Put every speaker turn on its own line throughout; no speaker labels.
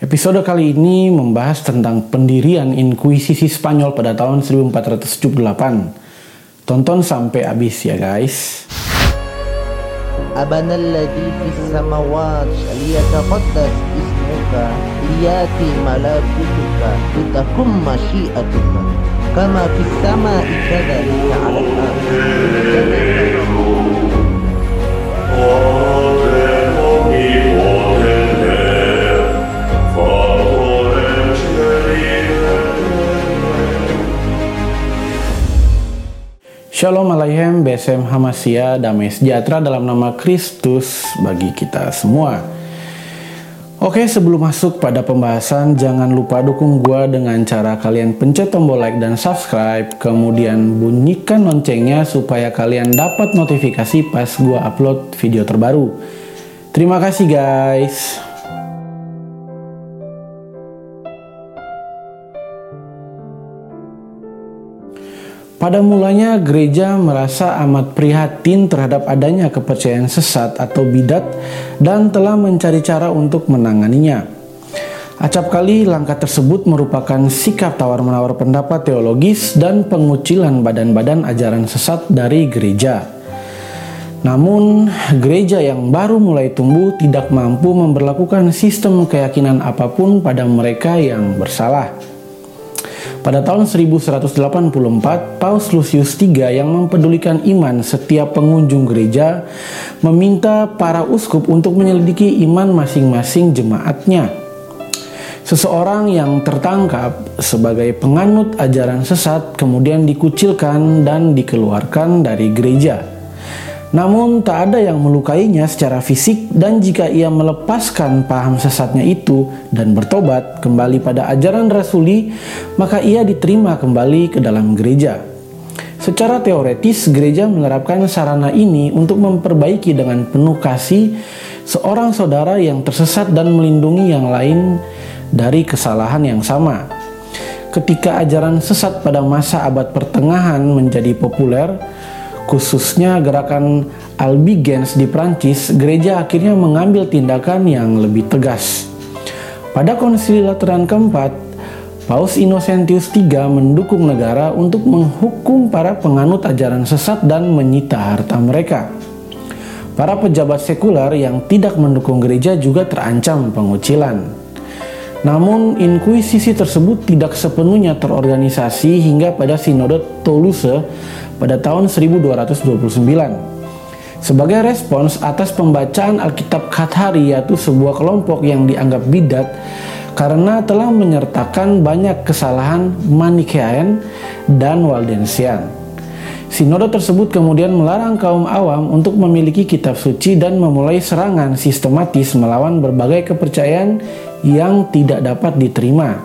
Episode kali ini membahas tentang pendirian Inkuisisi Spanyol pada tahun 1478. Tonton sampai habis ya guys.
أبنا الذي في السماوات ليتقدس اسمك ليأتي ملكوتك لتكن مشيئتك كما في السماء كذلك على الأرض
Shalom Aleichem, BSM Hamasya, damai sejahtera dalam nama Kristus bagi kita semua. Oke, sebelum masuk pada pembahasan, jangan lupa dukung gua dengan cara kalian pencet tombol like dan subscribe, kemudian bunyikan loncengnya supaya kalian dapat notifikasi pas gua upload video terbaru. Terima kasih guys. Pada mulanya gereja merasa amat prihatin terhadap adanya kepercayaan sesat atau bidat dan telah mencari cara untuk menanganinya. Acap kali langkah tersebut merupakan sikap tawar-menawar pendapat teologis dan pengucilan badan-badan ajaran sesat dari gereja. Namun, gereja yang baru mulai tumbuh tidak mampu memperlakukan sistem keyakinan apa pun pada mereka yang bersalah. Pada tahun 1184, Paus Lucius III yang mempedulikan iman setiap pengunjung gereja meminta para uskup untuk menyelidiki iman masing-masing jemaatnya. Seseorang yang tertangkap sebagai penganut ajaran sesat kemudian dikucilkan dan dikeluarkan dari gereja. Namun tak ada yang melukainya secara fisik dan jika ia melepaskan paham sesatnya itu dan bertobat kembali pada ajaran rasuli, maka ia diterima kembali ke dalam gereja. Secara teoretis, gereja menerapkan sarana ini untuk memperbaiki dengan penuh kasih seorang saudara yang tersesat dan melindungi yang lain dari kesalahan yang sama. Ketika ajaran sesat pada masa abad pertengahan menjadi populer, khususnya gerakan Albigens di Prancis, gereja akhirnya mengambil tindakan yang lebih tegas. Pada konsili Lateran keempat, Paus Innocentius III mendukung negara untuk menghukum para penganut ajaran sesat dan menyita harta mereka. Para pejabat sekuler yang tidak mendukung gereja juga terancam pengucilan. Namun, inkuisisi tersebut tidak sepenuhnya terorganisasi hingga pada Sinode Toulouse pada tahun 1229. Sebagai respons atas pembacaan Alkitab Kathari yaitu sebuah kelompok yang dianggap bidat karena telah menyertakan banyak kesalahan Manikean dan Waldensian. Sinode tersebut kemudian melarang kaum awam untuk memiliki kitab suci dan memulai serangan sistematis melawan berbagai kepercayaan yang tidak dapat diterima.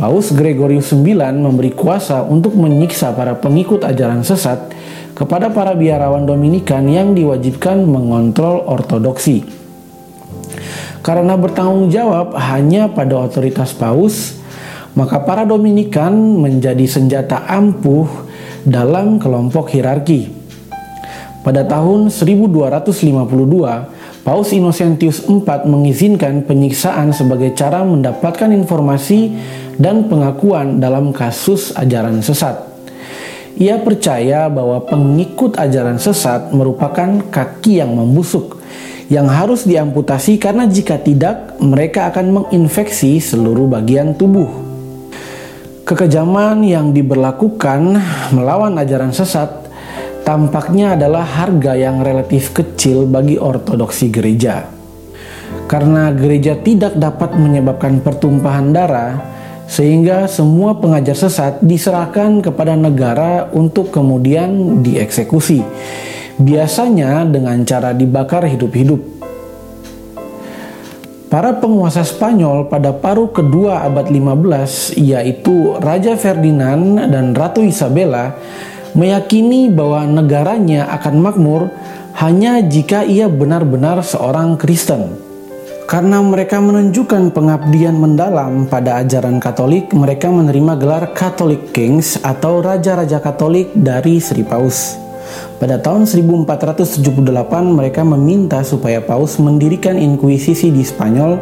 Paus Gregorius IX memberi kuasa untuk menyiksa para pengikut ajaran sesat kepada para biarawan Dominikan yang diwajibkan mengontrol ortodoksi. Karena bertanggung jawab hanya pada otoritas paus, maka para Dominikan menjadi senjata ampuh dalam kelompok hierarki. Pada tahun 1252, Paus Innocentius IV mengizinkan penyiksaan sebagai cara mendapatkan informasi dan pengakuan dalam kasus ajaran sesat. Ia percaya bahwa pengikut ajaran sesat merupakan kaki yang membusuk yang harus diamputasi karena jika tidak mereka akan menginfeksi seluruh bagian tubuh. Kekejaman yang diberlakukan melawan ajaran sesat tampaknya adalah harga yang relatif kecil bagi ortodoksi gereja. Karena gereja tidak dapat menyebabkan pertumpahan darah, sehingga semua pengajar sesat diserahkan kepada negara untuk kemudian dieksekusi. Biasanya dengan cara dibakar hidup-hidup. Para penguasa Spanyol pada paruh kedua abad 15 yaitu Raja Ferdinand dan Ratu Isabella meyakini bahwa negaranya akan makmur hanya jika ia benar-benar seorang Kristen. Karena mereka menunjukkan pengabdian mendalam pada ajaran Katolik, mereka menerima gelar Catholic Kings atau Raja-Raja Katolik dari Sri Paus. Pada tahun 1478 mereka meminta supaya Paus mendirikan inkuisisi di Spanyol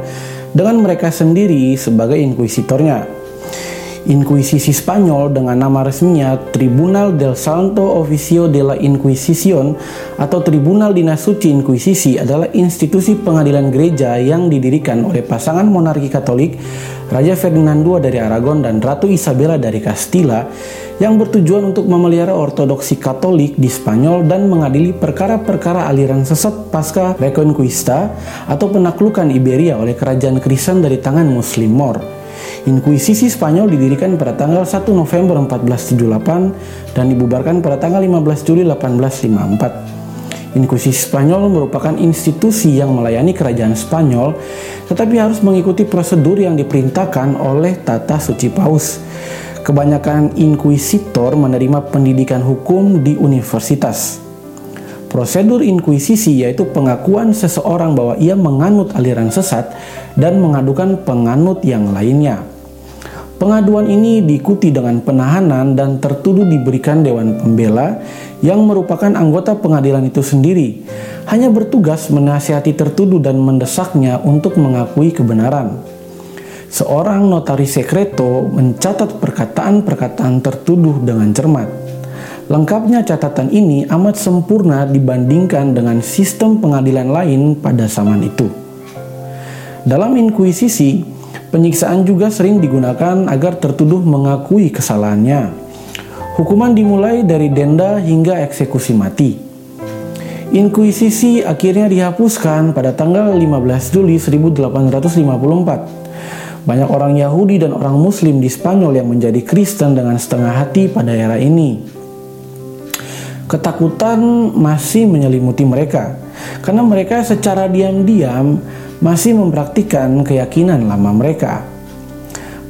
dengan mereka sendiri sebagai inkuisitornya. Inkuisisi Spanyol dengan nama resminya Tribunal del Santo Oficio de la Inquisición atau Tribunal Dinas Suci Inkuisisi adalah institusi pengadilan gereja yang didirikan oleh pasangan monarki Katolik Raja Ferdinand II dari Aragon dan Ratu Isabella dari Castilla yang bertujuan untuk memelihara ortodoksi Katolik di Spanyol dan mengadili perkara-perkara aliran sesat pasca Reconquista atau penaklukan Iberia oleh kerajaan Kristen dari tangan Muslim Moor. Inkuisisi Spanyol didirikan pada tanggal 1 November 1478 dan dibubarkan pada tanggal 15 Juli 1854. Inkuisisi Spanyol merupakan institusi yang melayani kerajaan Spanyol, tetapi harus mengikuti prosedur yang diperintahkan oleh tata suci paus. Kebanyakan inkuisitor menerima pendidikan hukum di universitas. Prosedur inkuisisi yaitu pengakuan seseorang bahwa ia menganut aliran sesat dan mengadukan penganut yang lainnya. Pengaduan ini diikuti dengan penahanan dan tertuduh diberikan Dewan Pembela yang merupakan anggota pengadilan itu sendiri, hanya bertugas menasihati tertuduh dan mendesaknya untuk mengakui kebenaran. Seorang notaris sekreto mencatat perkataan-perkataan tertuduh dengan cermat. Lengkapnya catatan ini amat sempurna dibandingkan dengan sistem pengadilan lain pada zaman itu. Dalam inkuisisi, Penyiksaan juga sering digunakan agar tertuduh mengakui kesalahannya. Hukuman dimulai dari denda hingga eksekusi mati. Inkuisisi akhirnya dihapuskan pada tanggal 15 Juli 1854. Banyak orang Yahudi dan orang Muslim di Spanyol yang menjadi Kristen dengan setengah hati pada era ini. Ketakutan masih menyelimuti mereka karena mereka secara diam-diam masih mempraktikkan keyakinan lama mereka.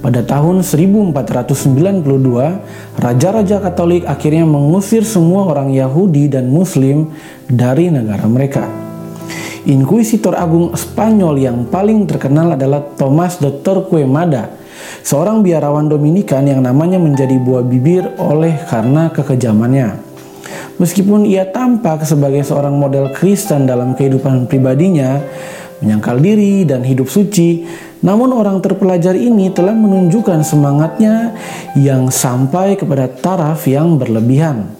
Pada tahun 1492, raja-raja Katolik akhirnya mengusir semua orang Yahudi dan Muslim dari negara mereka. Inkuisitor Agung Spanyol yang paling terkenal adalah Thomas de Torquemada, seorang biarawan Dominikan yang namanya menjadi buah bibir oleh karena kekejamannya. Meskipun ia tampak sebagai seorang model Kristen dalam kehidupan pribadinya, menyangkal diri, dan hidup suci. Namun orang terpelajar ini telah menunjukkan semangatnya yang sampai kepada taraf yang berlebihan.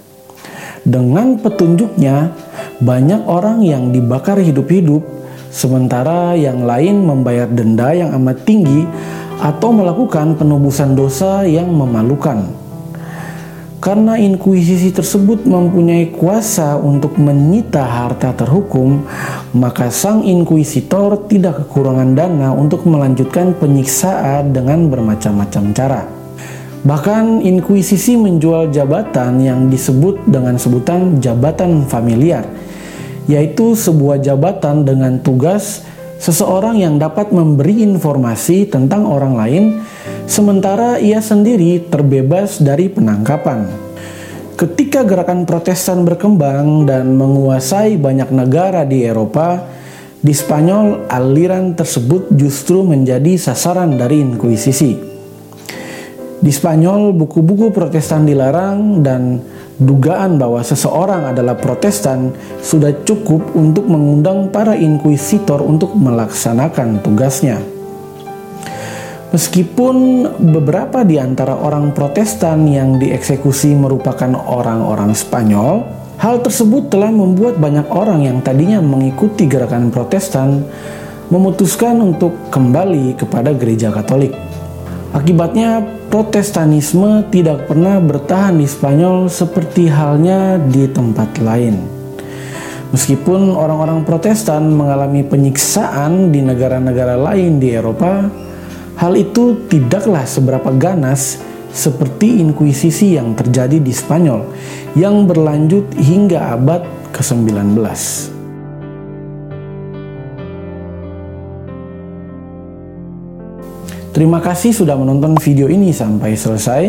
Dengan petunjuknya, banyak orang yang dibakar hidup-hidup, sementara yang lain membayar denda yang amat tinggi atau melakukan penubusan dosa yang memalukan. Karena inkuisisi tersebut mempunyai kuasa untuk menyita harta terhukum, maka sang inkuisitor tidak kekurangan dana untuk melanjutkan penyiksaan dengan bermacam-macam cara. Bahkan inkuisisi menjual jabatan yang disebut dengan sebutan jabatan familiar, yaitu sebuah jabatan dengan tugas seseorang yang dapat memberi informasi tentang orang lain sementara ia sendiri terbebas dari penangkapan. Ketika gerakan Protestan berkembang dan menguasai banyak negara di Eropa, di Spanyol aliran tersebut justru menjadi sasaran dari inkuisisi. Di Spanyol, buku-buku Protestan dilarang dan dugaan bahwa seseorang adalah Protestan sudah cukup untuk mengundang para inkuisitor untuk melaksanakan tugasnya. Meskipun beberapa di antara orang Protestan yang dieksekusi merupakan orang-orang Spanyol, hal tersebut telah membuat banyak orang yang tadinya mengikuti gerakan Protestan memutuskan untuk kembali kepada gereja Katolik. Akibatnya, Protestanisme tidak pernah bertahan di Spanyol seperti halnya di tempat lain. Meskipun orang-orang Protestan mengalami penyiksaan di negara-negara lain di Eropa, Hal itu tidaklah seberapa ganas seperti inkuisisi yang terjadi di Spanyol yang berlanjut hingga abad ke-19. Terima kasih sudah menonton video ini sampai selesai.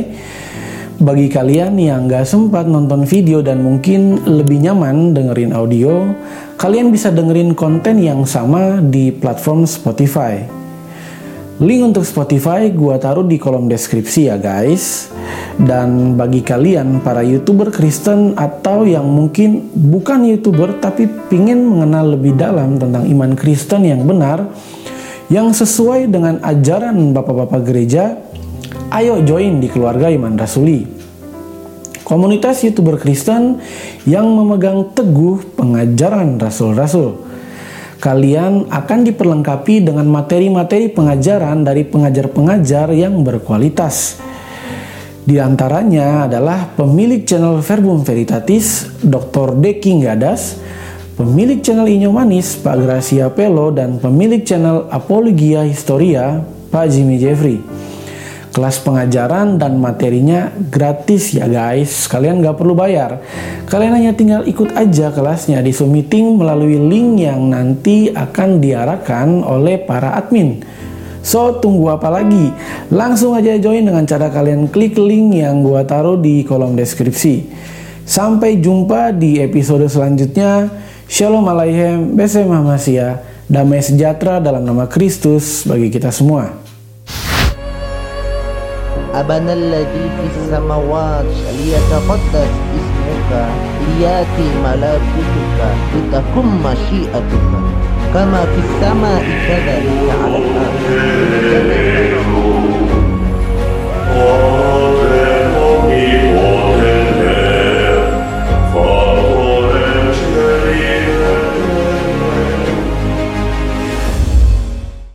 Bagi kalian yang gak sempat nonton video dan mungkin lebih nyaman dengerin audio, kalian bisa dengerin konten yang sama di platform Spotify. Link untuk Spotify gua taruh di kolom deskripsi ya guys. Dan bagi kalian para youtuber Kristen atau yang mungkin bukan youtuber tapi pingin mengenal lebih dalam tentang iman Kristen yang benar, yang sesuai dengan ajaran bapak-bapak gereja, ayo join di keluarga Iman Rasuli. Komunitas YouTuber Kristen yang memegang teguh pengajaran rasul-rasul. Kalian akan diperlengkapi dengan materi-materi pengajaran dari pengajar-pengajar yang berkualitas. Di antaranya adalah pemilik channel Verbum Veritatis, Dr. Deki Gadas, pemilik channel Inyo Manis, Pak Gracia Pelo, dan pemilik channel Apologia Historia, Pak Jimmy Jeffrey. Kelas pengajaran dan materinya gratis ya guys, kalian nggak perlu bayar. Kalian hanya tinggal ikut aja kelasnya di Zoom Meeting melalui link yang nanti akan diarahkan oleh para admin. So, tunggu apa lagi? Langsung aja join dengan cara kalian klik link yang gua taruh di kolom deskripsi. Sampai jumpa di episode selanjutnya. Shalom Aleichem, Besem Masya, damai sejahtera dalam nama Kristus bagi kita semua.
أبنا الذي في السماوات ليتقدس اسمك ليأتي ملكوتك لتكن مشيئتك كما في السماء كذلك